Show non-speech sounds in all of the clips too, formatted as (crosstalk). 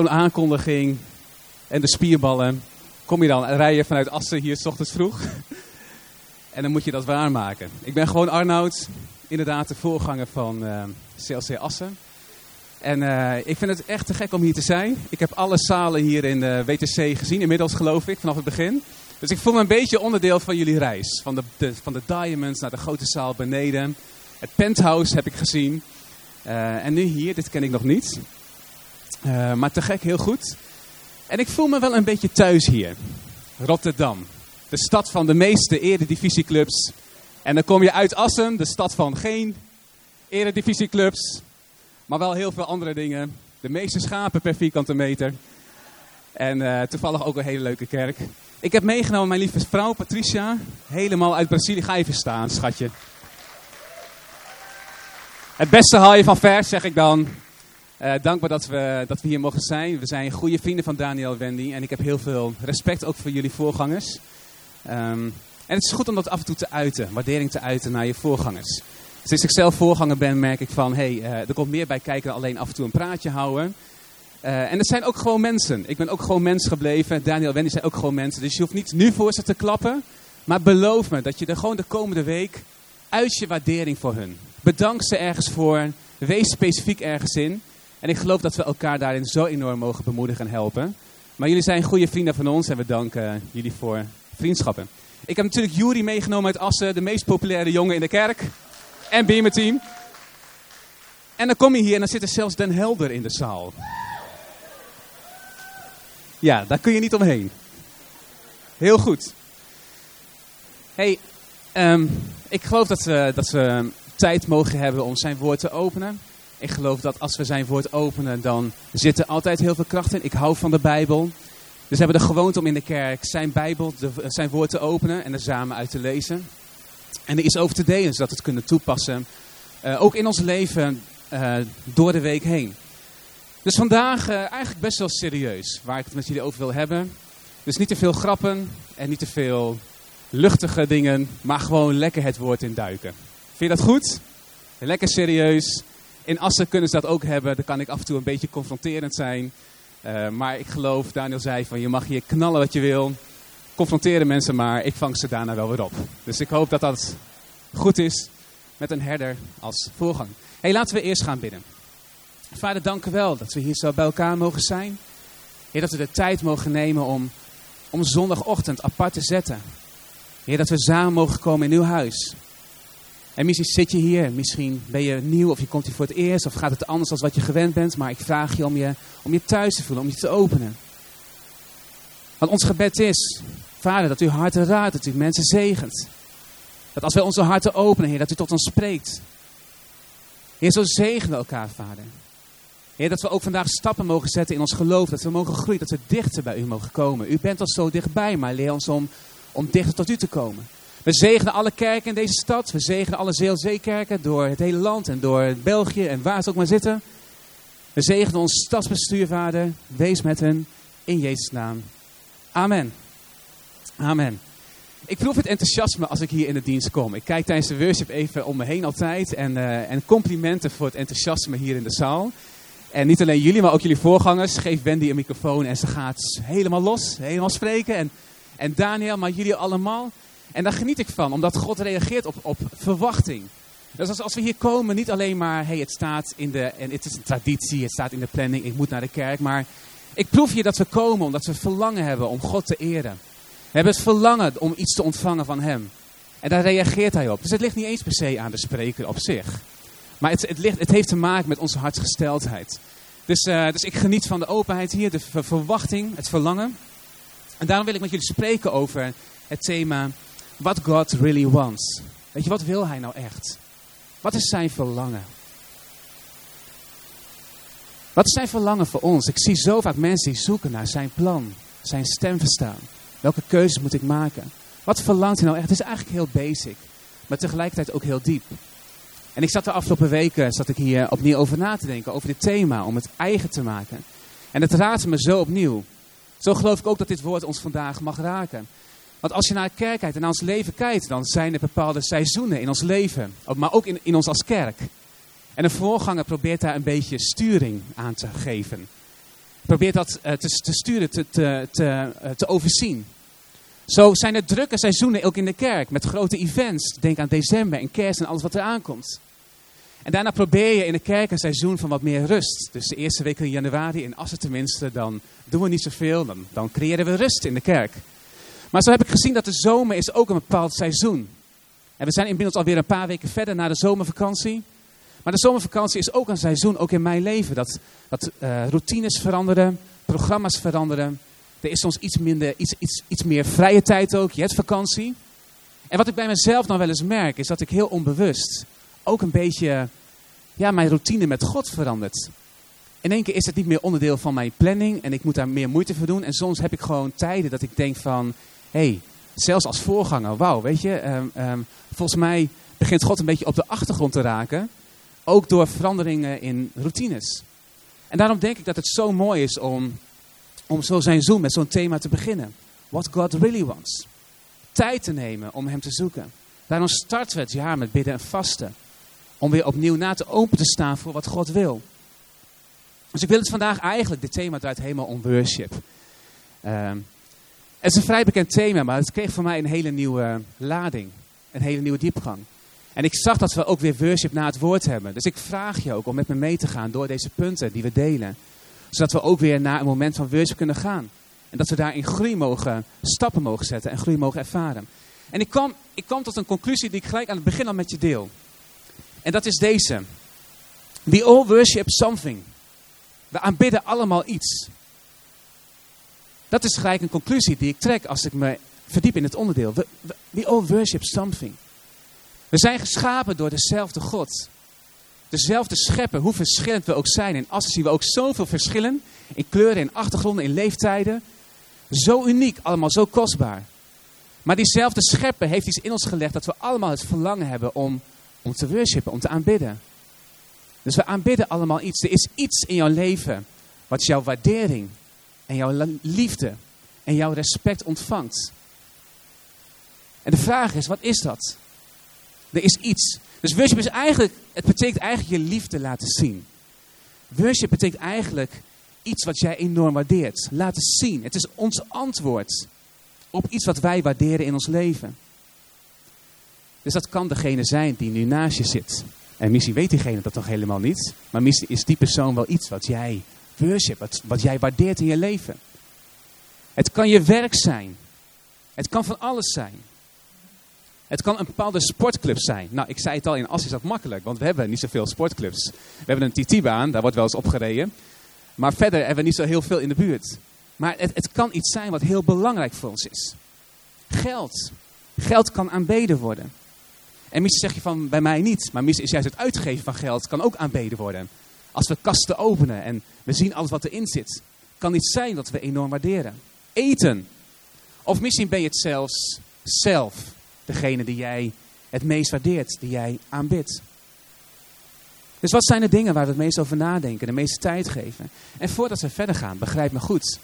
Zo'n aankondiging en de spierballen. Kom je dan rijden vanuit Assen hier s ochtends vroeg. (laughs) en dan moet je dat waarmaken. Ik ben gewoon Arnoud, inderdaad de voorganger van CLC Assen. En uh, ik vind het echt te gek om hier te zijn. Ik heb alle zalen hier in de WTC gezien, inmiddels geloof ik, vanaf het begin. Dus ik voel me een beetje onderdeel van jullie reis. Van de, van de Diamonds naar de grote zaal beneden. Het penthouse heb ik gezien. Uh, en nu hier, dit ken ik nog niet. Uh, maar te gek, heel goed. En ik voel me wel een beetje thuis hier. Rotterdam. De stad van de meeste eredivisieclubs. En dan kom je uit Assen, de stad van geen eredivisieclubs. Maar wel heel veel andere dingen. De meeste schapen per vierkante meter. En uh, toevallig ook een hele leuke kerk. Ik heb meegenomen mijn lieve vrouw Patricia. Helemaal uit Brazilië. Ga even staan, schatje. Het beste haal je van vers, zeg ik dan. Uh, dankbaar dat we, dat we hier mogen zijn. We zijn goede vrienden van Daniel en Wendy. En ik heb heel veel respect ook voor jullie voorgangers. Um, en het is goed om dat af en toe te uiten. Waardering te uiten naar je voorgangers. Sinds ik zelf voorganger ben, merk ik van... hé, hey, uh, er komt meer bij kijken dan alleen af en toe een praatje houden. Uh, en het zijn ook gewoon mensen. Ik ben ook gewoon mens gebleven. Daniel en Wendy zijn ook gewoon mensen. Dus je hoeft niet nu voor ze te klappen. Maar beloof me dat je er gewoon de komende week... uit je waardering voor hun. Bedank ze ergens voor. Wees specifiek ergens in. En ik geloof dat we elkaar daarin zo enorm mogen bemoedigen en helpen. Maar jullie zijn goede vrienden van ons en we danken jullie voor vriendschappen. Ik heb natuurlijk Juri meegenomen uit Assen, de meest populaire jongen in de kerk. En Beamer team. En dan kom je hier en dan zit er zelfs Den Helder in de zaal. Ja, daar kun je niet omheen. Heel goed. hey, um, ik geloof dat we, dat we tijd mogen hebben om zijn woord te openen. Ik geloof dat als we zijn woord openen, dan zit er altijd heel veel kracht in. Ik hou van de Bijbel. Dus we hebben de gewoonte om in de kerk zijn Bijbel, zijn woord te openen en er samen uit te lezen. En er is over te delen, zodat we het kunnen toepassen. Uh, ook in ons leven uh, door de week heen. Dus vandaag uh, eigenlijk best wel serieus, waar ik het met jullie over wil hebben. Dus niet te veel grappen en niet te veel luchtige dingen, maar gewoon lekker het woord induiken. Vind je dat goed? Lekker serieus. In Assen kunnen ze dat ook hebben. Dan kan ik af en toe een beetje confronterend zijn. Uh, maar ik geloof, Daniel zei van je mag hier knallen wat je wil. Confronteren mensen maar. Ik vang ze daarna wel weer op. Dus ik hoop dat dat goed is met een herder als voorgang. hey, laten we eerst gaan bidden. Vader, dank u wel dat we hier zo bij elkaar mogen zijn. Heer, dat we de tijd mogen nemen om, om zondagochtend apart te zetten. Heer, dat we samen mogen komen in uw huis. En misschien zit je hier, misschien ben je nieuw of je komt hier voor het eerst of gaat het anders dan wat je gewend bent. Maar ik vraag je om je, om je thuis te voelen, om je te openen. Want ons gebed is, Vader, dat u harten raadt, dat u mensen zegent. Dat als wij onze harten openen, Heer, dat u tot ons spreekt. Heer, zo zegenen we elkaar, Vader. Heer, dat we ook vandaag stappen mogen zetten in ons geloof, dat we mogen groeien, dat we dichter bij u mogen komen. U bent al zo dichtbij, maar leer ons om, om dichter tot u te komen. We zegenen alle kerken in deze stad. We zegenen alle zeelzeekerken door het hele land en door België en waar ze ook maar zitten. We zegenen ons stadsbestuur, Vader. Wees met hen in Jezus' naam. Amen. Amen. Ik proef het enthousiasme als ik hier in de dienst kom. Ik kijk tijdens de worship even om me heen altijd. En, uh, en complimenten voor het enthousiasme hier in de zaal. En niet alleen jullie, maar ook jullie voorgangers. Geef Wendy een microfoon en ze gaat helemaal los, helemaal spreken. En, en Daniel, maar jullie allemaal. En daar geniet ik van, omdat God reageert op, op verwachting. Dus als, als we hier komen, niet alleen maar, hey, het staat in de, en het is een traditie, het staat in de planning, ik moet naar de kerk. Maar ik proef hier dat we komen omdat we verlangen hebben om God te eren. We hebben het verlangen om iets te ontvangen van Hem. En daar reageert Hij op. Dus het ligt niet eens per se aan de spreker op zich. Maar het, het, ligt, het heeft te maken met onze hartsgesteldheid. Dus, uh, dus ik geniet van de openheid hier, de verwachting, het verlangen. En daarom wil ik met jullie spreken over het thema what God really wants. Weet je, wat wil hij nou echt? Wat is zijn verlangen? Wat is zijn verlangen voor ons? Ik zie zo vaak mensen die zoeken naar zijn plan, zijn stem verstaan. Welke keuzes moet ik maken? Wat verlangt hij nou echt? Het is eigenlijk heel basic, maar tegelijkertijd ook heel diep. En ik zat de afgelopen weken zat ik hier opnieuw over na te denken, over dit thema, om het eigen te maken. En het raadde me zo opnieuw. Zo geloof ik ook dat dit woord ons vandaag mag raken. Want als je naar de kerk kijkt en naar ons leven kijkt, dan zijn er bepaalde seizoenen in ons leven. Maar ook in, in ons als kerk. En een voorganger probeert daar een beetje sturing aan te geven. probeert dat te, te, sturen, te, te, te, te overzien. Zo zijn er drukke seizoenen ook in de kerk met grote events. Denk aan december en kerst en alles wat er aankomt. En daarna probeer je in de kerk een seizoen van wat meer rust. Dus de eerste week in januari, in Assen tenminste, dan doen we niet zoveel. Dan, dan creëren we rust in de kerk. Maar zo heb ik gezien dat de zomer is ook een bepaald seizoen. En we zijn inmiddels alweer een paar weken verder na de zomervakantie. Maar de zomervakantie is ook een seizoen, ook in mijn leven. Dat, dat uh, routines veranderen, programma's veranderen. Er is soms iets, minder, iets, iets, iets meer vrije tijd ook. Je hebt vakantie. En wat ik bij mezelf dan wel eens merk, is dat ik heel onbewust ook een beetje ja, mijn routine met God verandert. In één keer is het niet meer onderdeel van mijn planning en ik moet daar meer moeite voor doen. En soms heb ik gewoon tijden dat ik denk van, hey, zelfs als voorganger, wauw, weet je, um, um, volgens mij begint God een beetje op de achtergrond te raken. Ook door veranderingen in routines. En daarom denk ik dat het zo mooi is om, om zo zijn zoom met zo'n thema te beginnen. What God really wants. Tijd te nemen om hem te zoeken. Daarom starten we het jaar met bidden en vasten. Om weer opnieuw na te open te staan voor wat God wil. Dus ik wil het vandaag eigenlijk, dit thema draait helemaal om worship. Um, het is een vrij bekend thema, maar het kreeg voor mij een hele nieuwe lading. Een hele nieuwe diepgang. En ik zag dat we ook weer worship na het woord hebben. Dus ik vraag je ook om met me mee te gaan door deze punten die we delen. Zodat we ook weer naar een moment van worship kunnen gaan. En dat we daarin groei mogen, stappen mogen zetten en groei mogen ervaren. En ik kwam, ik kwam tot een conclusie die ik gelijk aan het begin al met je deel. En dat is deze. We all worship something. We aanbidden allemaal iets. Dat is gelijk een conclusie die ik trek als ik me verdiep in het onderdeel. We, all worship something. We zijn geschapen door dezelfde God. Dezelfde schepper, hoe verschillend we ook zijn. En als zien we ook zoveel verschillen. In kleuren, in achtergronden, in leeftijden. Zo uniek, allemaal zo kostbaar. Maar diezelfde schepper heeft iets in ons gelegd dat we allemaal het verlangen hebben om, om te worshipen, om te aanbidden. Dus we aanbidden allemaal iets. Er is iets in jouw leven wat jouw waardering en jouw liefde en jouw respect ontvangt. En de vraag is, wat is dat? Er is iets. Dus worship is eigenlijk, het betekent eigenlijk je liefde laten zien. Worship betekent eigenlijk iets wat jij enorm waardeert. Laten zien. Het is ons antwoord op iets wat wij waarderen in ons leven. Dus dat kan degene zijn die nu naast je zit. En misschien weet diegene dat nog helemaal niet. Maar misschien is die persoon wel iets wat jij worship, wat, wat jij waardeert in je leven. Het kan je werk zijn. Het kan van alles zijn. Het kan een bepaalde sportclub zijn. Nou, ik zei het al, in As is dat makkelijk, want we hebben niet zoveel sportclubs. We hebben een TT-baan, daar wordt wel eens opgereden. Maar verder hebben we niet zo heel veel in de buurt. Maar het, het kan iets zijn wat heel belangrijk voor ons is. Geld. Geld kan aanbeden worden. En misschien zeg je van, bij mij niet. Maar misschien is juist het uitgeven van geld kan ook aanbeden worden. Als we kasten openen en we zien alles wat erin zit. Kan iets zijn dat we enorm waarderen. Eten. Of misschien ben je het zelfs zelf. Degene die jij het meest waardeert. Die jij aanbidt. Dus wat zijn de dingen waar we het meest over nadenken, de meeste tijd geven? En voordat we verder gaan, begrijp me goed.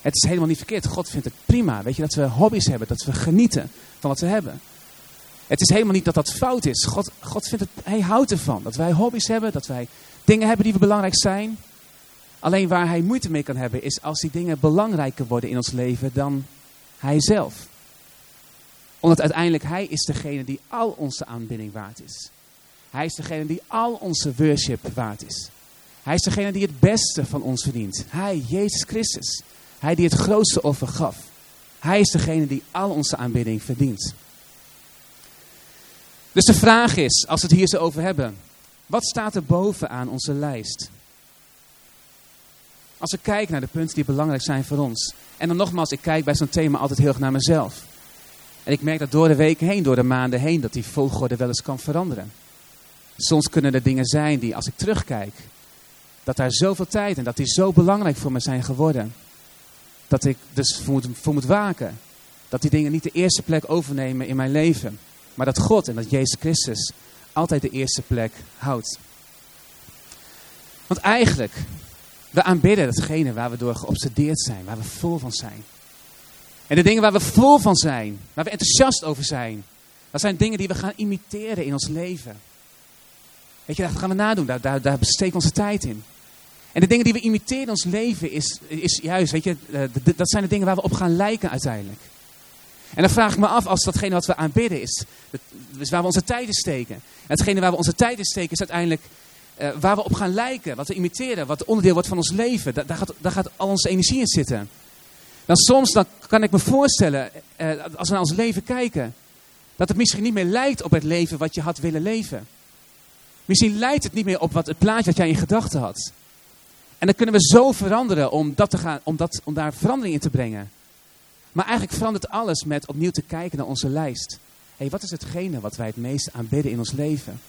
Het is helemaal niet verkeerd. God vindt het prima. Weet je, dat we hobby's hebben, dat we genieten van wat we hebben. Het is helemaal niet dat dat fout is. God, God vindt het, hij houdt ervan. Dat wij hobby's hebben, dat wij dingen hebben die we belangrijk zijn. Alleen waar hij moeite mee kan hebben is als die dingen belangrijker worden in ons leven dan hij zelf. Omdat uiteindelijk hij is degene die al onze aanbidding waard is. Hij is degene die al onze worship waard is. Hij is degene die het beste van ons verdient. Hij, Jezus Christus. Hij die het grootste offer gaf. Hij is degene die al onze aanbidding verdient. Dus de vraag is, als we het hier zo over hebben, wat staat er bovenaan onze lijst? Als ik kijk naar de punten die belangrijk zijn voor ons. En dan nogmaals, ik kijk bij zo'n thema altijd heel erg naar mezelf. En ik merk dat door de weken heen, door de maanden heen, dat die volgorde wel eens kan veranderen. Soms kunnen er dingen zijn die, als ik terugkijk, dat daar zoveel tijd en dat die zo belangrijk voor me zijn geworden. Dat ik dus moet, voor moet waken. Dat die dingen niet de eerste plek overnemen in mijn leven. Maar dat God en dat Jezus Christus altijd de eerste plek houdt. Want eigenlijk, we aanbidden datgene waar we door geobsedeerd zijn, waar we vol van zijn. En de dingen waar we vol van zijn, waar we enthousiast over zijn, dat zijn dingen die we gaan imiteren in ons leven. Weet je, dat gaan we nadoen, daar, daar, daar besteken we onze tijd in. En de dingen die we imiteren in ons leven is, is juist, weet je, eh, dat zijn de dingen waar we op gaan lijken uiteindelijk. En dan vraag ik me af, als datgene wat we aanbidden is, is waar we onze tijd in steken. En hetgene waar we onze tijd in steken is uiteindelijk uh, waar we op gaan lijken, wat we imiteren, wat onderdeel wordt van ons leven. Daar, gaat, daar gaat al onze energie in zitten. Dan soms dan kan ik me voorstellen, uh, als we naar ons leven kijken, dat het misschien niet meer lijkt op het leven wat je had willen leven. Misschien lijkt het niet meer op wat, het plaatje wat jij in gedachten had. En dan kunnen we zo veranderen om, dat te gaan, om, dat, om daar verandering in te brengen. Maar eigenlijk verandert alles met opnieuw te kijken naar onze lijst. hey, wat is hetgene wat wij het meest aanbidden in ons leven?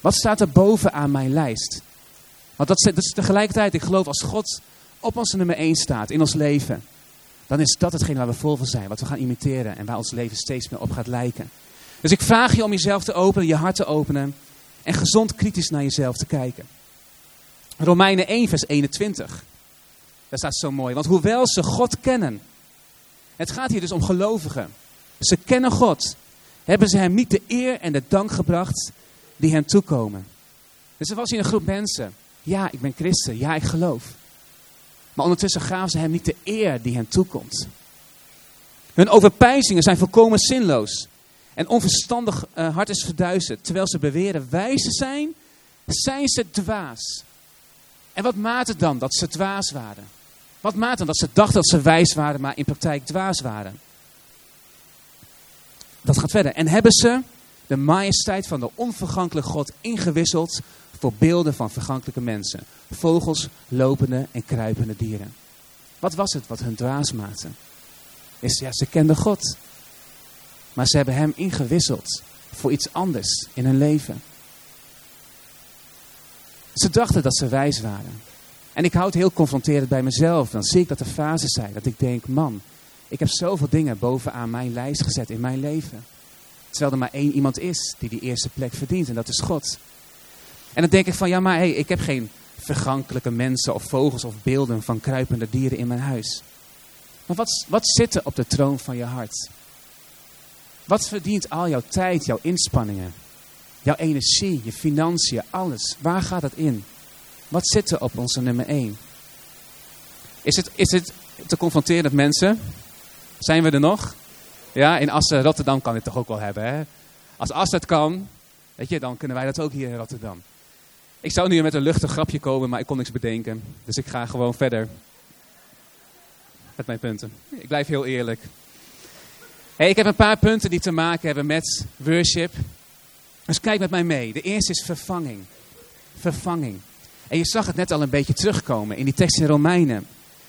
Wat staat er bovenaan mijn lijst? Want dat, dat is tegelijkertijd, ik geloof, als God op onze nummer 1 staat in ons leven, dan is dat hetgene waar we vol van zijn, wat we gaan imiteren en waar ons leven steeds meer op gaat lijken. Dus ik vraag je om jezelf te openen, je hart te openen en gezond kritisch naar jezelf te kijken. Romeinen 1, vers 21. Daar staat zo mooi. Want hoewel ze God kennen. Het gaat hier dus om gelovigen. Ze kennen God. Hebben ze hem niet de eer en de dank gebracht die hen toekomen. Dus er was hier een groep mensen. Ja, ik ben christen. Ja, ik geloof. Maar ondertussen gaven ze hem niet de eer die hen toekomt. Hun overpijzingen zijn volkomen zinloos. En onverstandig uh, hart is verduisterd. Terwijl ze beweren wijze zijn, zijn ze dwaas. En wat maakt het dan dat ze dwaas waren? Wat maakt dat ze dachten dat ze wijs waren, maar in praktijk dwaas waren? Dat gaat verder. En hebben ze de majesteit van de onvergankelijke God ingewisseld voor beelden van vergankelijke mensen. Vogels, lopende en kruipende dieren. Wat was het wat hun dwaas maakte? Is, ja, ze kenden God. Maar ze hebben hem ingewisseld voor iets anders in hun leven. Ze dachten dat ze wijs waren. En ik houd heel confronterend bij mezelf. Dan zie ik dat er fases zijn dat ik denk, man, ik heb zoveel dingen bovenaan mijn lijst gezet in mijn leven. Terwijl er maar één iemand is die die eerste plek verdient en dat is God. En dan denk ik van, ja maar hey, ik heb geen vergankelijke mensen of vogels of beelden van kruipende dieren in mijn huis. Maar wat, wat zit er op de troon van je hart? Wat verdient al jouw tijd, jouw inspanningen, jouw energie, je financiën, alles? Waar gaat het in? Wat zit er op onze nummer 1? Is het, is het te confronteren met mensen? Zijn we er nog? Ja, in Assen, Rotterdam kan dit toch ook wel hebben. Hè? Als Assen het kan, weet je, dan kunnen wij dat ook hier in Rotterdam. Ik zou nu met een luchtig grapje komen, maar ik kon niks bedenken. Dus ik ga gewoon verder met mijn punten. Ik blijf heel eerlijk. Hey, ik heb een paar punten die te maken hebben met worship. Dus kijk met mij mee. De eerste is vervanging. Vervanging. En je zag het net al een beetje terugkomen in die tekst in Romeinen.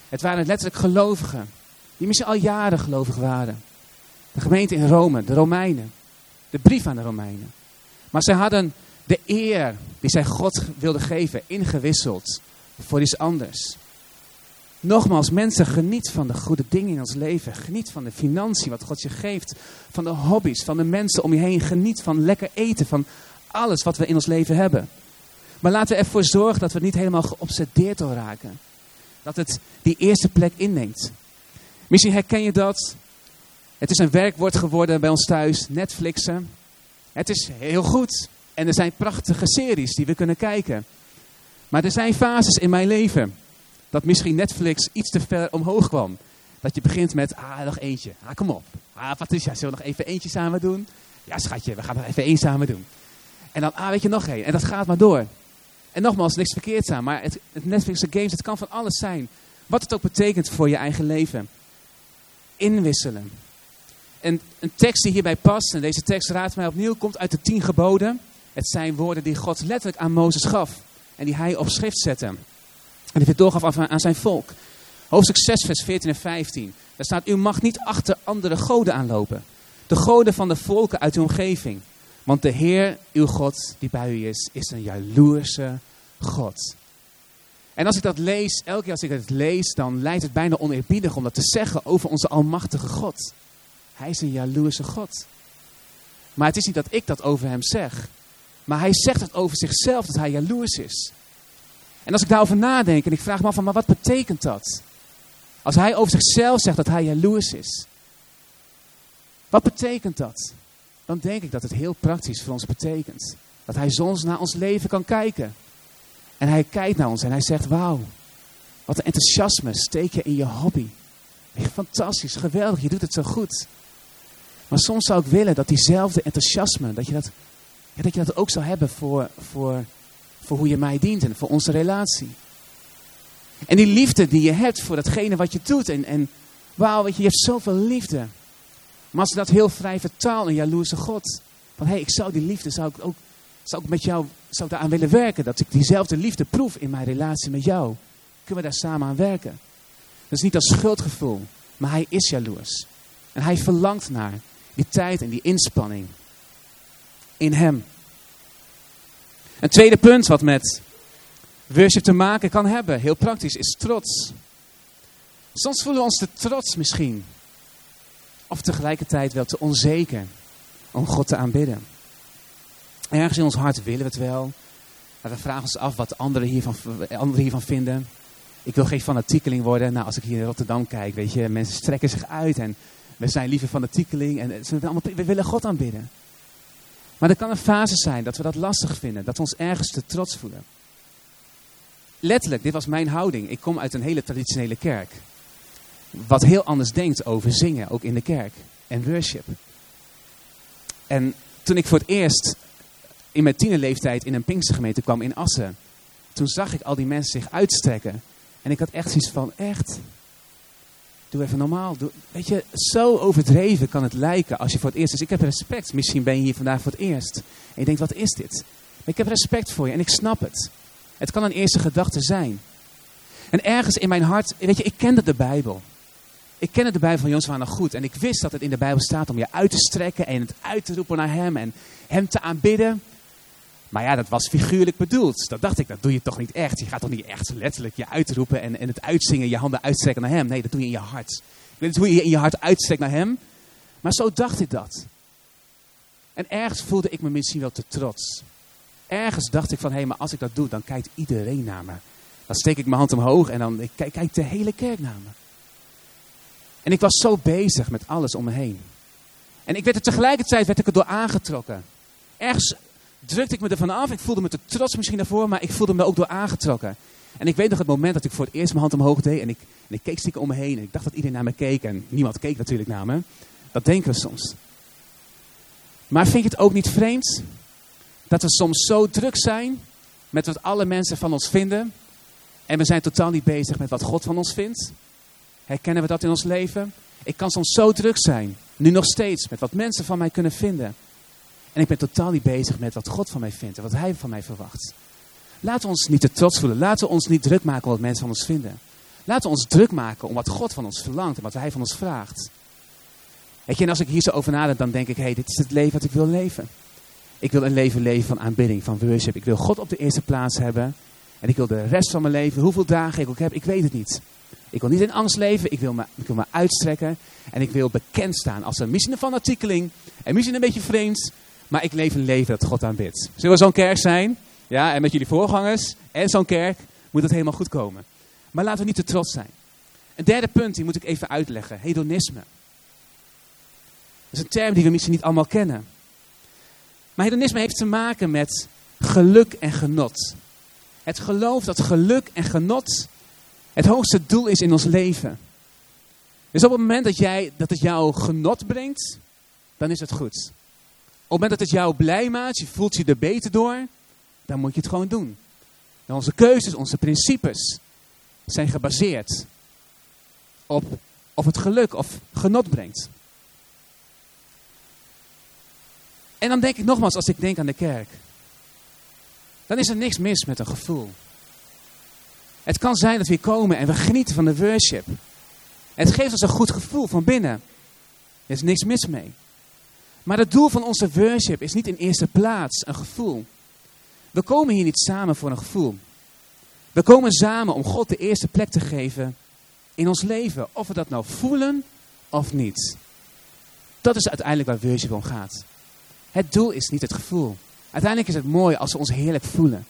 Het waren letterlijk gelovigen. Die misschien al jaren gelovig waren. De gemeente in Rome, de Romeinen. De brief aan de Romeinen. Maar zij hadden de eer die zij God wilde geven ingewisseld voor iets anders. Nogmaals, mensen, geniet van de goede dingen in ons leven. Geniet van de financiën wat God je geeft. Van de hobby's, van de mensen om je heen. Geniet van lekker eten, van alles wat we in ons leven hebben. Maar laten we ervoor zorgen dat we niet helemaal geobsedeerd door raken. Dat het die eerste plek inneemt. Misschien herken je dat. Het is een werkwoord geworden bij ons thuis, Netflixen. Het is heel goed. En er zijn prachtige series die we kunnen kijken. Maar er zijn fases in mijn leven dat misschien Netflix iets te ver omhoog kwam. Dat je begint met, ah, nog eentje. Ah, kom op. Ah, Patricia, zullen we nog even eentje samen doen? Ja, schatje, we gaan nog even één samen doen. En dan, ah, weet je, nog één. En dat gaat maar door. En nogmaals, niks verkeerd aan. Maar het, het Netflix games, het kan van alles zijn. Wat het ook betekent voor je eigen leven. Inwisselen. En een tekst die hierbij past, en deze tekst raadt mij opnieuw, komt uit de tien geboden. Het zijn woorden die God letterlijk aan Mozes gaf. En die hij op schrift zette. En die hij doorgaf aan zijn volk. Hoofdstuk 6, vers 14 en 15. Daar staat, u mag niet achter andere goden aanlopen. De goden van de volken uit uw omgeving. Want de Heer, uw God, die bij u is, is een jaloerse God. En als ik dat lees, elke keer als ik het lees, dan lijkt het bijna oneerbiedig om dat te zeggen over onze almachtige God. Hij is een jaloerse God. Maar het is niet dat ik dat over hem zeg. Maar hij zegt het over zichzelf, dat hij jaloers is. En als ik daarover nadenk en ik vraag me af, van, maar wat betekent dat? Als hij over zichzelf zegt dat hij jaloers is. Wat betekent dat? Dan denk ik dat het heel praktisch voor ons betekent. Dat hij soms naar ons leven kan kijken. En hij kijkt naar ons en hij zegt, wauw, Wat een enthousiasme steek je in je hobby. Fantastisch, geweldig, je doet het zo goed. Maar soms zou ik willen dat diezelfde enthousiasme, dat je dat, dat, je dat ook zou hebben voor, voor, voor hoe je mij dient en voor onze relatie. En die liefde die je hebt voor datgene wat je doet. En, en wauw, weet je, je hebt zoveel liefde. Maar als je dat heel vrij vertaalt een jaloerse God. Van hé, hey, ik zou die liefde, zou ik ook, zou ik met jou, zou daaraan willen werken. Dat ik diezelfde liefde proef in mijn relatie met jou. Kunnen we daar samen aan werken. Dat is niet als schuldgevoel, maar hij is jaloers. En hij verlangt naar die tijd en die inspanning in hem. Een tweede punt wat met worship te maken kan hebben, heel praktisch, is trots. Soms voelen we ons te trots misschien. Of tegelijkertijd wel te onzeker om God te aanbidden. Ergens in ons hart willen we het wel. Maar we vragen ons af wat anderen hiervan, anderen hiervan vinden. Ik wil geen fanatiekeling worden. Nou, als ik hier in Rotterdam kijk, weet je, mensen strekken zich uit en we zijn liever fanatiekeling en we willen God aanbidden. Maar er kan een fase zijn dat we dat lastig vinden, dat we ons ergens te trots voelen. Letterlijk, dit was mijn houding. Ik kom uit een hele traditionele kerk. Wat heel anders denkt over zingen, ook in de kerk. En worship. En toen ik voor het eerst in mijn tienerleeftijd in een Pinkstergemeente kwam in Assen. Toen zag ik al die mensen zich uitstrekken. En ik had echt zoiets van, echt, doe even normaal. Weet je, zo overdreven kan het lijken als je voor het eerst... Dus ik heb respect. Misschien ben je hier vandaag voor het eerst. En je denkt, wat is dit? Maar ik heb respect voor je en ik snap het. Het kan een eerste gedachte zijn. En ergens in mijn hart, weet je, ik kende de Bijbel. Ik kende de Bijbel van Jozua nog goed. En ik wist dat het in de Bijbel staat om je uit te strekken en het uit te roepen naar hem en hem te aanbidden. Maar ja, dat was figuurlijk bedoeld. Dat dacht ik, dat doe je toch niet echt. Je gaat toch niet echt letterlijk je uitroepen en, en het uitzingen, je handen uitstrekken naar hem. Nee, dat doe je in je hart. Ik weet niet hoe je in je hart uitstrekt naar hem. Maar zo dacht ik dat. En ergens voelde ik me misschien wel te trots. Ergens dacht ik van, hé, hey, maar als ik dat doe, dan kijkt iedereen naar me. Dan steek ik mijn hand omhoog en dan kijkt de hele kerk naar me. En ik was zo bezig met alles om me heen. En ik werd er tegelijkertijd werd ik er door aangetrokken. Ergens drukte ik me ervan af. Ik voelde me te trots misschien daarvoor, maar ik voelde me ook door aangetrokken. En ik weet nog het moment dat ik voor het eerst mijn hand omhoog deed. En ik, en ik keek stiekem om me heen. En ik dacht dat iedereen naar me keek. En niemand keek natuurlijk naar me. Dat denken we soms. Maar vind je het ook niet vreemd? Dat we soms zo druk zijn met wat alle mensen van ons vinden. En we zijn totaal niet bezig met wat God van ons vindt. Herkennen we dat in ons leven? Ik kan soms zo druk zijn, nu nog steeds, met wat mensen van mij kunnen vinden. En ik ben totaal niet bezig met wat God van mij vindt en wat Hij van mij verwacht. Laten we ons niet te trots voelen. Laten we ons niet druk maken om wat mensen van ons vinden. Laten we ons druk maken om wat God van ons verlangt en wat Hij van ons vraagt. Weet je, en als ik hier zo over nadenk, dan denk ik, hé, hey, dit is het leven wat ik wil leven. Ik wil een leven leven van aanbidding, van worship. Ik wil God op de eerste plaats hebben. En ik wil de rest van mijn leven, hoeveel dagen ik ook heb, ik weet het niet. Ik wil niet in angst leven, ik wil me, ik wil me uitstrekken. En ik wil bekend staan als een misschien een fanatiekeling. En misschien een beetje vreemd, maar ik leef een leven dat God aanbidt. Zullen we zo'n kerk zijn? Ja, en met jullie voorgangers en zo'n kerk moet het helemaal goed komen. Maar laten we niet te trots zijn. Een derde punt, die moet ik even uitleggen. Hedonisme. Dat is een term die we misschien niet allemaal kennen. Maar hedonisme heeft te maken met geluk en genot. Het geloof dat geluk en genot het hoogste doel is in ons leven. Dus op het moment dat, jij, dat het jou genot brengt, dan is het goed. Op het moment dat het jou blij maakt, je voelt je er beter door, dan moet je het gewoon doen. En onze keuzes, onze principes zijn gebaseerd op of het geluk of genot brengt. En dan denk ik nogmaals, als ik denk aan de kerk, dan is er niks mis met een gevoel. Het kan zijn dat we komen en we genieten van de worship. Het geeft ons een goed gevoel van binnen. Er is niks mis mee. Maar het doel van onze worship is niet in eerste plaats een gevoel. We komen hier niet samen voor een gevoel. We komen samen om God de eerste plek te geven in ons leven. Of we dat nou voelen of niet. Dat is uiteindelijk waar worship om gaat. Het doel is niet het gevoel. Uiteindelijk is het mooi als we ons heerlijk voelen.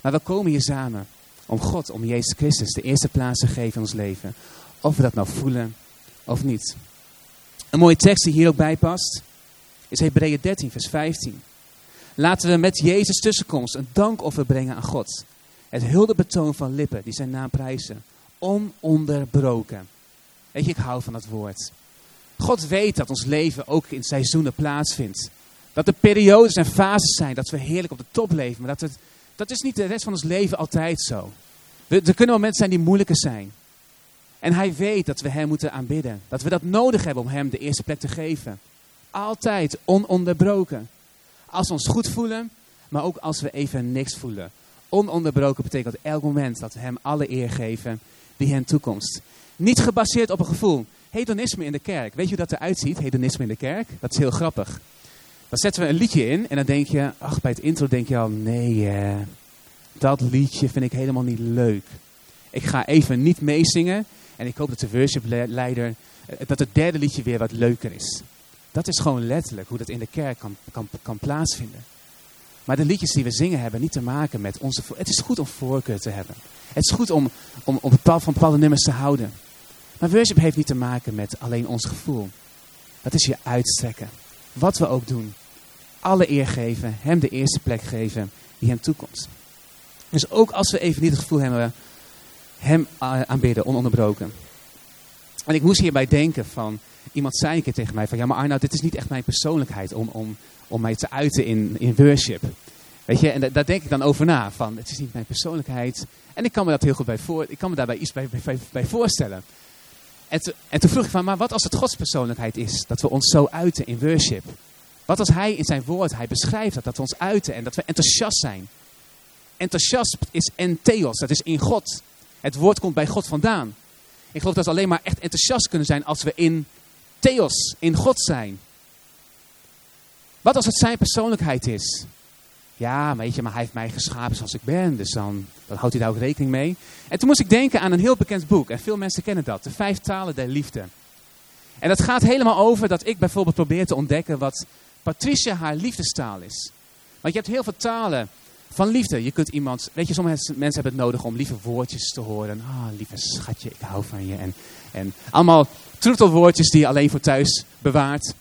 Maar we komen hier samen om God, om Jezus Christus de eerste plaats te geven in ons leven. Of we dat nou voelen of niet. Een mooie tekst die hier ook bij past, is Hebreeën 13, vers 15. Laten we met Jezus tussenkomst een dankoffer brengen aan God. Het huldebetoon van lippen die zijn naam prijzen. ononderbroken. Weet je, ik hou van dat woord. God weet dat ons leven ook in seizoenen plaatsvindt. Dat er periodes en fases zijn dat we heerlijk op de top leven. Maar dat, het, dat is niet de rest van ons leven altijd zo. Er kunnen momenten zijn die moeilijker zijn. En hij weet dat we hem moeten aanbidden. Dat we dat nodig hebben om hem de eerste plek te geven. Altijd ononderbroken. Als we ons goed voelen, maar ook als we even niks voelen. Ononderbroken betekent elk moment dat we hem alle eer geven die hem toekomst. Niet gebaseerd op een gevoel. Hedonisme in de kerk. Weet je hoe dat eruit ziet, hedonisme in de kerk? Dat is heel grappig. Dan zetten we een liedje in en dan denk je, ach bij het intro denk je al, nee, dat liedje vind ik helemaal niet leuk. Ik ga even niet meezingen en ik hoop dat de worshipleider, dat het derde liedje weer wat leuker is. Dat is gewoon letterlijk hoe dat in de kerk kan, kan, kan plaatsvinden. Maar de liedjes die we zingen hebben niet te maken met onze... Het is goed om voorkeur te hebben. Het is goed om, om, om van bepaalde nummers te houden. Maar worship heeft niet te maken met alleen ons gevoel. Dat is je uitstrekken. Wat we ook doen. Alle eer geven. Hem de eerste plek geven die hem toekomt. Dus ook als we even niet het gevoel hebben, hem aanbidden, ononderbroken. En ik moest hierbij denken van, iemand zei een keer tegen mij van, ja maar Arnoud, dit is niet echt mijn persoonlijkheid om, om, om mij te uiten in, in worship. Weet je, en daar denk ik dan over na, van het is niet mijn persoonlijkheid. En ik kan me dat heel goed bij, voor, ik kan me daarbij iets bij, bij, bij voorstellen. En, en toen vroeg ik van, maar wat als het Gods persoonlijkheid is, dat we ons zo uiten in worship? Wat als Hij in zijn woord, Hij beschrijft dat, dat we ons uiten en dat we enthousiast zijn. Enthousiast is entheos, dat is in God. Het woord komt bij God vandaan. Ik geloof dat we alleen maar echt enthousiast kunnen zijn als we in theos, in God zijn. Wat als het zijn persoonlijkheid is? Ja, weet je, maar hij heeft mij geschapen zoals ik ben, dus dan, dan houdt hij daar ook rekening mee. En toen moest ik denken aan een heel bekend boek, en veel mensen kennen dat, De Vijf Talen der Liefde. En dat gaat helemaal over dat ik bijvoorbeeld probeer te ontdekken wat Patricia haar liefdestaal is. Want je hebt heel veel talen van liefde. Je kunt iemand, weet je, sommige mensen hebben het nodig om lieve woordjes te horen. Ah, oh, lieve schatje, ik hou van je. En, en allemaal troetelwoordjes die je alleen voor thuis bewaart.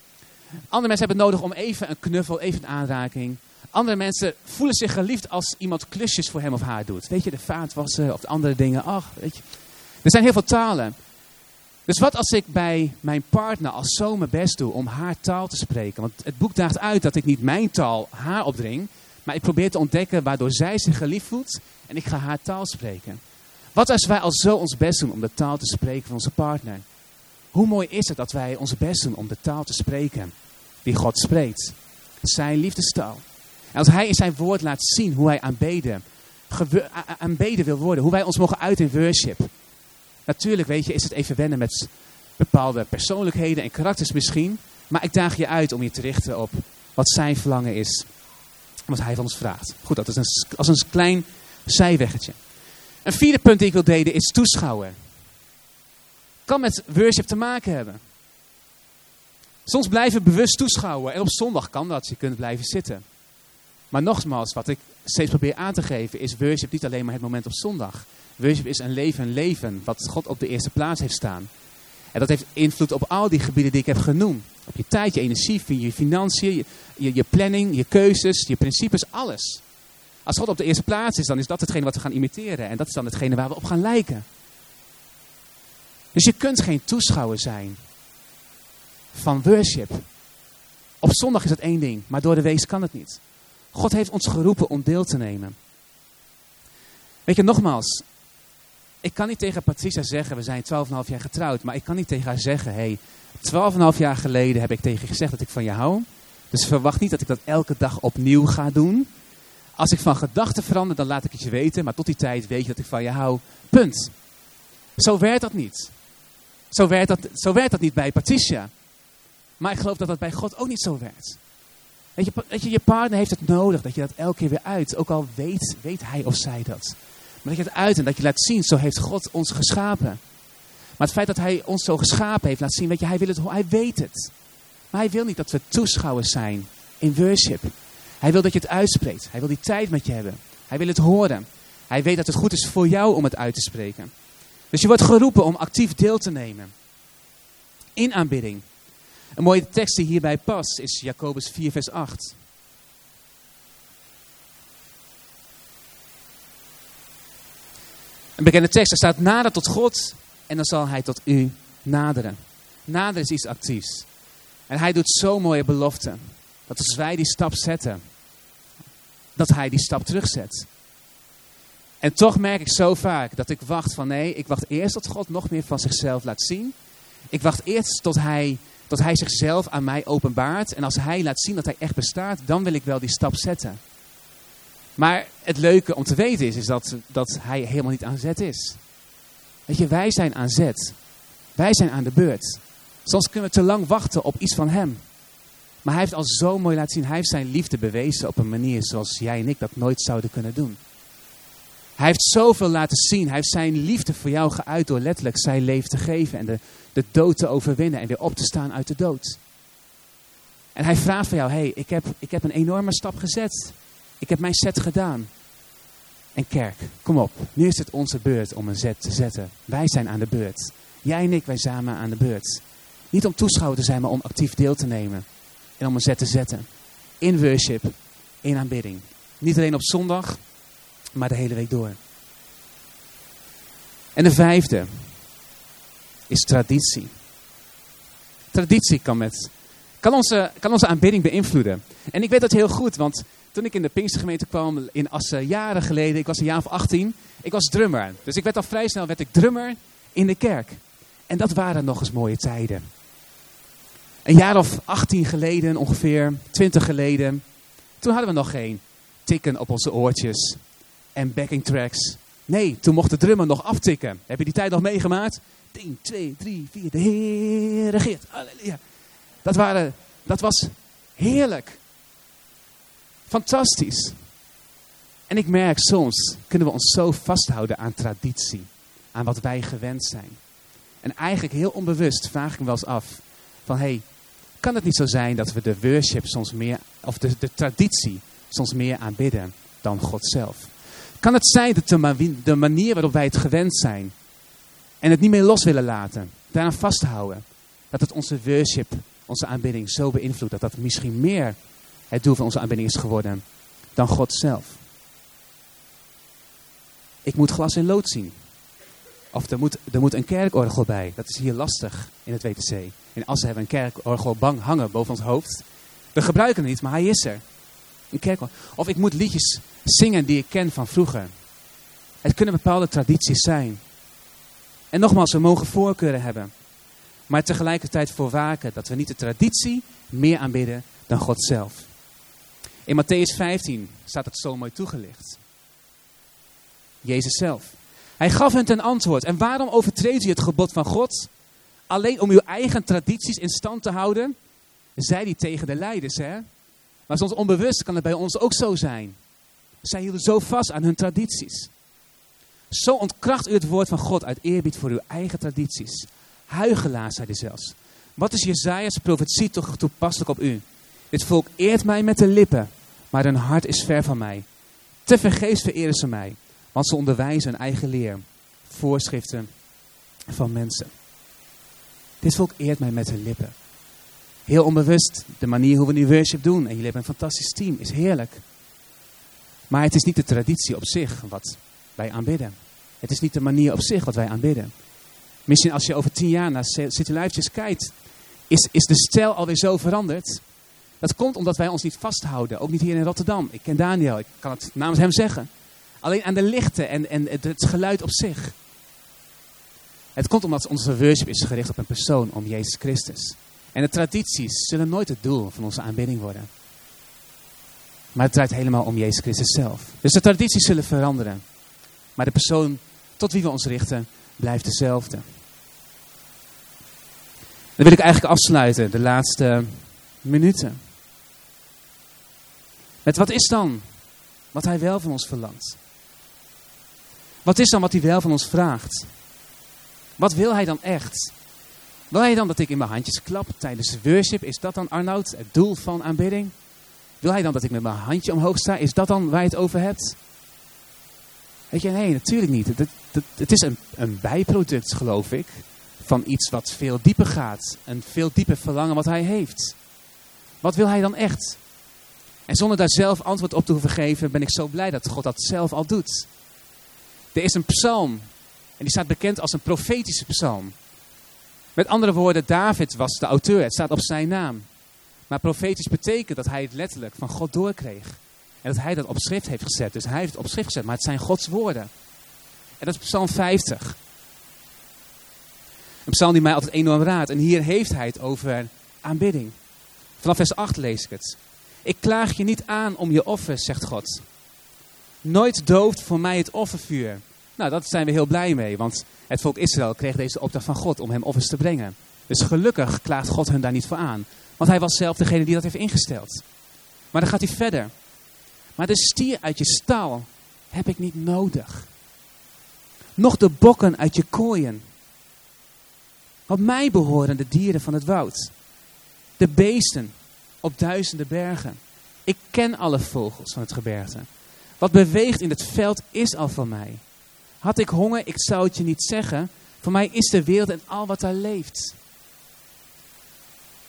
Andere mensen hebben het nodig om even een knuffel, even een aanraking. Andere mensen voelen zich geliefd als iemand klusjes voor hem of haar doet. Weet je, de vaatwassen of de andere dingen. Ach, weet je. Er zijn heel veel talen. Dus wat als ik bij mijn partner als zo mijn best doe om haar taal te spreken? Want het boek daagt uit dat ik niet mijn taal haar opdring. Maar ik probeer te ontdekken waardoor zij zich geliefd voelt. En ik ga haar taal spreken. Wat als wij al zo ons best doen om de taal te spreken van onze partner? Hoe mooi is het dat wij ons best doen om de taal te spreken die God spreekt. Zijn liefdestaal. En als hij in zijn woord laat zien hoe hij aanbeden, aanbeden wil worden. Hoe wij ons mogen uit in worship. Natuurlijk, weet je, is het even wennen met bepaalde persoonlijkheden en karakters misschien. Maar ik daag je uit om je te richten op wat zijn verlangen is. Wat hij van ons vraagt. Goed, dat is een, als een klein zijweggetje. Een vierde punt die ik wil delen is toeschouwen. Kan met worship te maken hebben. Soms blijven bewust toeschouwen. En op zondag kan dat. Je kunt blijven zitten. Maar nogmaals, wat ik steeds probeer aan te geven, is worship niet alleen maar het moment op zondag. Worship is een leven, een leven wat God op de eerste plaats heeft staan. En dat heeft invloed op al die gebieden die ik heb genoemd. Op je tijd, je energie, je financiën, je, je, planning, je keuzes, je principes, alles. Als God op de eerste plaats is, dan is dat hetgene wat we gaan imiteren. En dat is dan hetgene waar we op gaan lijken. Dus je kunt geen toeschouwer zijn van worship. Op zondag is het één ding, maar door de week kan het niet. God heeft ons geroepen om deel te nemen. Weet je, nogmaals, ik kan niet tegen Patricia zeggen, we zijn 12,5 jaar getrouwd, maar ik kan niet tegen haar zeggen, hé, hey, 12,5 jaar geleden heb ik tegen je gezegd dat ik van je hou. Dus verwacht niet dat ik dat elke dag opnieuw ga doen. Als ik van gedachten verander, dan laat ik het je weten, maar tot die tijd weet je dat ik van je hou. Punt. Zo werkt dat niet. Zo werkt dat, zo dat niet bij Patricia. Maar ik geloof dat dat bij God ook niet zo werkt. Weet je, weet je, je partner heeft het nodig dat je dat elke keer weer uit. Ook al weet, weet hij of zij dat. Dat je het uit en dat je laat zien, zo heeft God ons geschapen. Maar het feit dat hij ons zo geschapen heeft, laat zien, weet je, hij, wil het, hij weet het. Maar hij wil niet dat we toeschouwers zijn in worship. Hij wil dat je het uitspreekt. Hij wil die tijd met je hebben. Hij wil het horen. Hij weet dat het goed is voor jou om het uit te spreken. Dus je wordt geroepen om actief deel te nemen. In aanbidding. Een mooie tekst die hierbij past is Jacobus 4, vers 8. Een bekende tekst, er staat nader tot God en dan zal hij tot u naderen. Naderen is iets actiefs. En hij doet zo'n mooie belofte. Dat als wij die stap zetten, dat hij die stap terugzet. En toch merk ik zo vaak dat ik wacht van nee, ik wacht eerst tot God nog meer van zichzelf laat zien. Ik wacht eerst tot hij, tot hij zichzelf aan mij openbaart. En als hij laat zien dat hij echt bestaat, dan wil ik wel die stap zetten. Maar het leuke om te weten is, is dat, dat hij helemaal niet aan zet is. Weet je, wij zijn aan zet. Wij zijn aan de beurt. Soms kunnen we te lang wachten op iets van hem. Maar hij heeft al zo mooi laten zien. Hij heeft zijn liefde bewezen op een manier zoals jij en ik dat nooit zouden kunnen doen. Hij heeft zoveel laten zien. Hij heeft zijn liefde voor jou geuit door letterlijk zijn leven te geven. En de, de dood te overwinnen en weer op te staan uit de dood. En hij vraagt van jou, hey, ik heb, ik heb een enorme stap gezet. Ik heb mijn zet gedaan. En kerk, kom op. Nu is het onze beurt om een zet te zetten. Wij zijn aan de beurt. Jij en ik, wij samen aan de beurt. Niet om toeschouwer te zijn, maar om actief deel te nemen. En om een zet te zetten. In worship, in aanbidding. Niet alleen op zondag, maar de hele week door. En de vijfde is traditie. Traditie kan, met, kan, onze, kan onze aanbidding beïnvloeden. En ik weet dat heel goed, want toen ik in de Pinkstergemeente kwam in Assen jaren geleden, ik was een jaar of 18, ik was drummer. Dus ik werd al vrij snel werd ik drummer in de kerk. En dat waren nog eens mooie tijden. Een jaar of 18 geleden, ongeveer 20 geleden, toen hadden we nog geen tikken op onze oortjes en backing tracks. Nee, toen mocht de drummer nog aftikken. Heb je die tijd nog meegemaakt? 1, 2, 3, 4, de Heer regeert. Halleluja. Dat, waren, dat was heerlijk. Fantastisch. En ik merk soms kunnen we ons zo vasthouden aan traditie. Aan wat wij gewend zijn. En eigenlijk heel onbewust vraag ik me wel eens af. Van hé, hey, kan het niet zo zijn dat we de worship soms meer, of de, de traditie soms meer aanbidden dan God zelf? Kan het zijn dat de manier waarop wij het gewend zijn en het niet meer los willen laten, daaraan vasthouden, dat het onze worship, onze aanbidding zo beïnvloedt dat dat misschien meer het doel van onze aanbidding is geworden dan God zelf? Ik moet glas in lood zien. Of er moet, er moet een kerkorgel bij. Dat is hier lastig in het WTC. In Assen hebben een kerkorgel bang hangen boven ons hoofd. We gebruiken het niet, maar hij is er. Een kerkorgel. Of ik moet liedjes zingen die ik ken van vroeger. Het kunnen bepaalde tradities zijn. En nogmaals, we mogen voorkeuren hebben. Maar tegelijkertijd voor waken dat we niet de traditie meer aanbidden dan God zelf. In Matthäus 15 staat het zo mooi toegelicht. Jezus zelf. Hij gaf hen ten antwoord. En waarom overtreedt u het gebod van God? Alleen om uw eigen tradities in stand te houden? Zei hij tegen de leiders, hè? Maar soms onbewust kan het bij ons ook zo zijn. Zij hielden zo vast aan hun tradities. Zo ontkracht u het woord van God uit eerbied voor uw eigen tradities. Huigelaar, zei hij zelfs. Wat is Jezaja's profetie toch toepasselijk op u? Dit volk eert mij met de lippen, maar hun hart is ver van mij. Te vergeefs vereren ze mij, want ze onderwijzen hun eigen leer, voorschriften van mensen. Dit volk eert mij met de lippen. Heel onbewust, de manier hoe we nu worship doen. En jullie hebben een fantastisch team, is heerlijk. Maar het is niet de traditie op zich wat wij aanbidden. Het is niet de manier op zich wat wij aanbidden. Misschien als je over tien jaar naar City Lifetjes kijkt, is, is de stijl alweer zo veranderd. Dat komt omdat wij ons niet vasthouden. Ook niet hier in Rotterdam. Ik ken Daniel, ik kan het namens hem zeggen. Alleen aan de lichten en, en het, geluid op zich. Het komt omdat onze worship is gericht op een persoon, om Jezus Christus. En de tradities zullen nooit het doel van onze aanbidding worden. Maar het draait helemaal om Jezus Christus zelf. Dus de tradities zullen veranderen. Maar de persoon tot wie we ons richten blijft dezelfde. Dan wil ik eigenlijk afsluiten, de laatste minuten. Met wat is dan wat hij wel van ons verlangt? Wat is dan wat hij wel van ons vraagt? Wat wil hij dan echt? Wil hij dan dat ik in mijn handjes klap tijdens worship? Is dat dan Arnoud, het doel van aanbidding? Wil hij dan dat ik met mijn handje omhoog sta? Is dat dan waar je het over hebt? Weet je, nee, natuurlijk niet. Het, het, het is een, een bijproduct, geloof ik, van iets wat veel dieper gaat. Een veel dieper verlangen wat hij heeft. Wat wil hij dan echt? En zonder daar zelf antwoord op te hoeven geven, ben ik zo blij dat God dat zelf al doet. Er is een psalm. En die staat bekend als een profetische psalm. Met andere woorden, David was de auteur. Het staat op zijn naam. Maar profetisch betekent dat hij het letterlijk van God doorkreeg. En dat hij dat op schrift heeft gezet. Dus hij heeft het op schrift gezet, maar het zijn Gods woorden. En dat is Psalm 50. Een psalm die mij altijd enorm raadt. En hier heeft hij het over aanbidding. Vanaf vers 8 lees ik het. Ik klaag je niet aan om je offers, zegt God. Nooit dooft voor mij het offervuur. Nou, dat zijn we heel blij mee, want het volk Israël kreeg deze opdracht van God om hem offers te brengen. Dus gelukkig klaagt God hun daar niet voor aan. Want hij was zelf degene die dat heeft ingesteld. Maar dan gaat hij verder. Maar de stier uit je stal heb ik niet nodig. Nog de bokken uit je kooien. Want mij behoren de dieren van het woud. De beesten op duizenden bergen. Ik ken alle vogels van het gebergte. Wat beweegt in het veld is al van mij. Had ik honger, ik zou het je niet zeggen. Voor mij is de wereld en al wat daar leeft.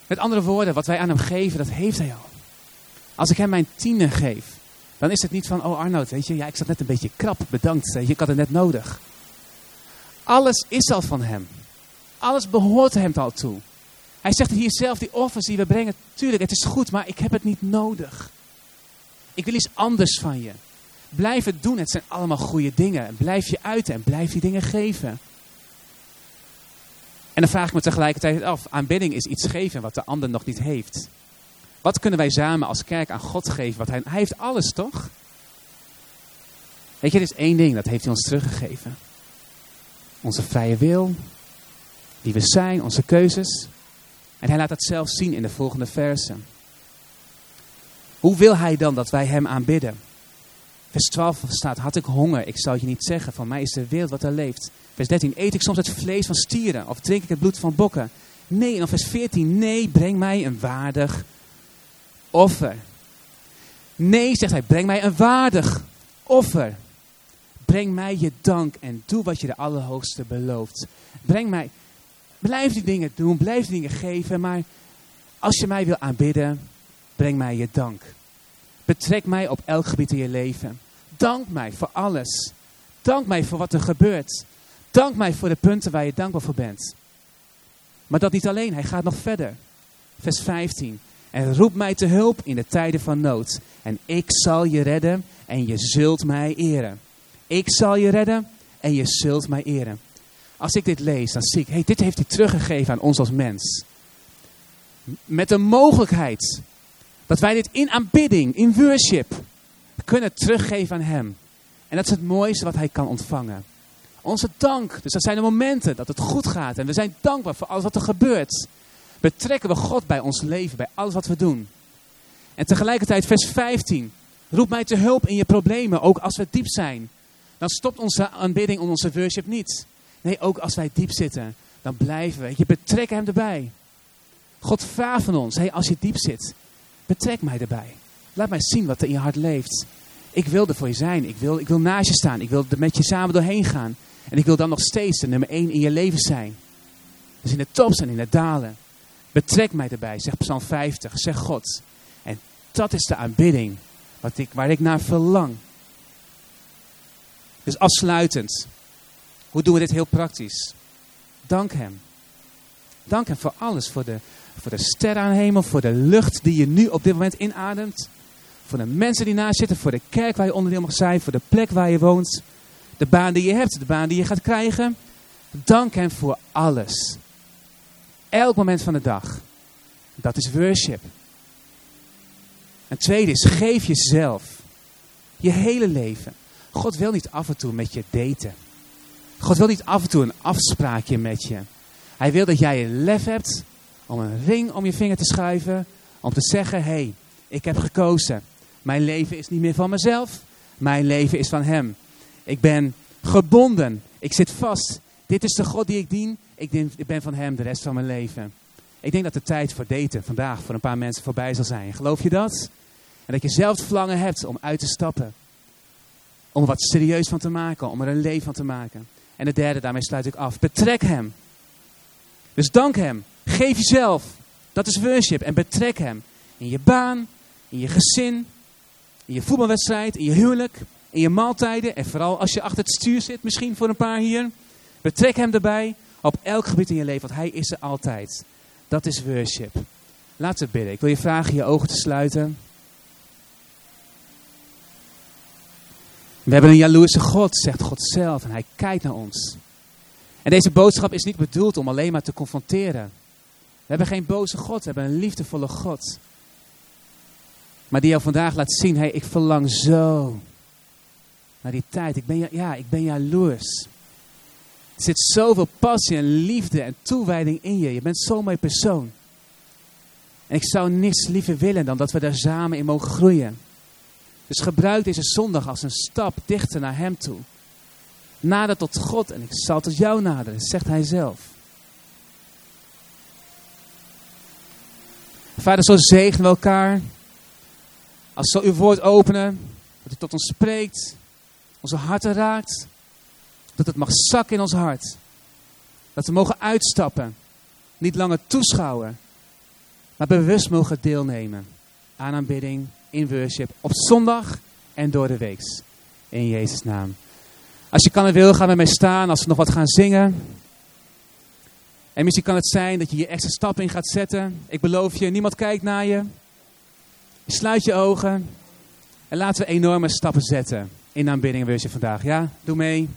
Met andere woorden, wat wij aan hem geven, dat heeft hij al. Als ik hem mijn tienen geef, dan is het niet van, oh Arnoud, weet je, ja, ik zat net een beetje krap, bedankt, weet je, ik had het net nodig. Alles is al van hem. Alles behoort hem al toe. Hij zegt hier zelf, die offers die we brengen, tuurlijk, het is goed, maar ik heb het niet nodig. Ik wil iets anders van je. Blijf het doen, het zijn allemaal goede dingen. Blijf je uiten en blijf die dingen geven. En dan vraag ik me tegelijkertijd af, aanbidding is iets geven wat de ander nog niet heeft. Wat kunnen wij samen als kerk aan God geven? Wat hij, hij heeft alles, toch? Weet je, er is één ding, dat heeft hij ons teruggegeven. Onze vrije wil, wie we zijn, onze keuzes. En hij laat dat zelf zien in de volgende versen. Hoe wil hij dan dat wij hem aanbidden? Vers 12 staat, had ik honger, ik zou je niet zeggen, van mij is de wereld wat er leeft. Vers 13, eet ik soms het vlees van stieren of drink ik het bloed van bokken? Nee, en dan vers 14, nee, breng mij een waardig offer. Nee, zegt hij, breng mij een waardig offer. Breng mij je dank en doe wat je de Allerhoogste belooft. Breng mij, blijf die dingen doen, blijf die dingen geven, maar als je mij wil aanbidden, breng mij je dank. Betrek mij op elk gebied in je leven. Dank mij voor alles. Dank mij voor wat er gebeurt. Dank mij voor de punten waar je dankbaar voor bent. Maar dat niet alleen, hij gaat nog verder. Vers 15. En roep mij te hulp in de tijden van nood. En ik zal je redden en je zult mij eren. Ik zal je redden en je zult mij eren. Als ik dit lees, dan zie ik, hey, dit heeft hij teruggegeven aan ons als mens. Met de mogelijkheid dat wij dit in aanbidding, in worship, kunnen teruggeven aan hem. En dat is het mooiste wat hij kan ontvangen. Onze dank, dus dat zijn de momenten dat het goed gaat. En we zijn dankbaar voor alles wat er gebeurt. Betrekken we God bij ons leven, bij alles wat we doen. En tegelijkertijd vers 15. Roep mij te hulp in je problemen, ook als we diep zijn. Dan stopt onze aanbidding, onze worship niet. Nee, ook als wij diep zitten, dan blijven we. Je betrekt hem erbij. God vraagt van ons, hey, als je diep zit, betrek mij erbij. Laat mij zien wat er in je hart leeft. Ik wil er voor je zijn. Ik wil, ik wil naast je staan. Ik wil er met je samen doorheen gaan. En ik wil dan nog steeds de nummer één in je leven zijn. Dus in de tops en in de dalen. Betrek mij erbij, zegt Psalm 50. Zeg God. En dat is de aanbidding wat ik, waar ik naar verlang. Dus afsluitend. Hoe doen we dit heel praktisch? Dank Hem. Dank Hem voor alles. Voor de, voor de sterren aan hemel. Voor de lucht die je nu op dit moment inademt. Voor de mensen die naast zitten. Voor de kerk waar je onderdeel mag zijn. Voor de plek waar je woont. De baan die je hebt. De baan die je gaat krijgen. Dank Hem voor alles. Elk moment van de dag. Dat is worship. En tweede is, geef jezelf. Je hele leven. God wil niet af en toe met je daten. God wil niet af en toe een afspraakje met je. Hij wil dat jij een lef hebt om een ring om je vinger te schuiven. Om te zeggen, hé, hey, ik heb gekozen. Mijn leven is niet meer van mezelf. Mijn leven is van hem. Ik ben gebonden. Ik zit vast. Dit is de God die ik dien. Ik, ben van hem de rest van mijn leven. Ik denk dat de tijd voor daten vandaag voor een paar mensen voorbij zal zijn. Geloof je dat? En dat je zelf verlangen hebt om uit te stappen. Om er wat serieus van te maken. Om er een leven van te maken. En de derde, daarmee sluit ik af. Betrek hem. Dus dank hem. Geef jezelf. Dat is worship. En betrek hem. In je baan. In je gezin. In je voetbalwedstrijd. In je huwelijk. in je maaltijden en vooral als je achter het stuur zit, misschien voor een paar hier. Betrek hem erbij op elk gebied in je leven, want hij is er altijd. Dat is worship. Laten we bidden. Ik wil je vragen je ogen te sluiten. We hebben een jaloerse God, zegt God zelf, en hij kijkt naar ons. En deze boodschap is niet bedoeld om alleen maar te confronteren. We hebben geen boze God, we hebben een liefdevolle God. Maar die jou vandaag laat zien, hey, ik verlang zo naar die tijd. Ik ben, ja, ik ben jaloers. Er zit zoveel passie en liefde en toewijding in je. Je bent zo'n mooi persoon. En ik zou niks liever willen dan dat we daar samen in mogen groeien. Dus gebruik deze zondag als een stap dichter naar Hem toe. Nader tot God en ik zal tot jou naderen, zegt Hij zelf. Vader, zo zegenen we elkaar. Als we uw woord openen, dat u tot ons spreekt, onze harten raakt, dat het mag zakken in ons hart. Dat we mogen uitstappen, niet langer toeschouwen, maar bewust mogen deelnemen aan aanbidding in worship op zondag en door de week. In Jezus' naam. Als je kan en wil, ga met mij staan als we nog wat gaan zingen. En misschien kan het zijn dat je je extra stap in gaat zetten. Ik beloof je, niemand kijkt naar je. Sluit je ogen en laten we enorme stappen zetten in aanbidding en worship vandaag. Ja, doe mee.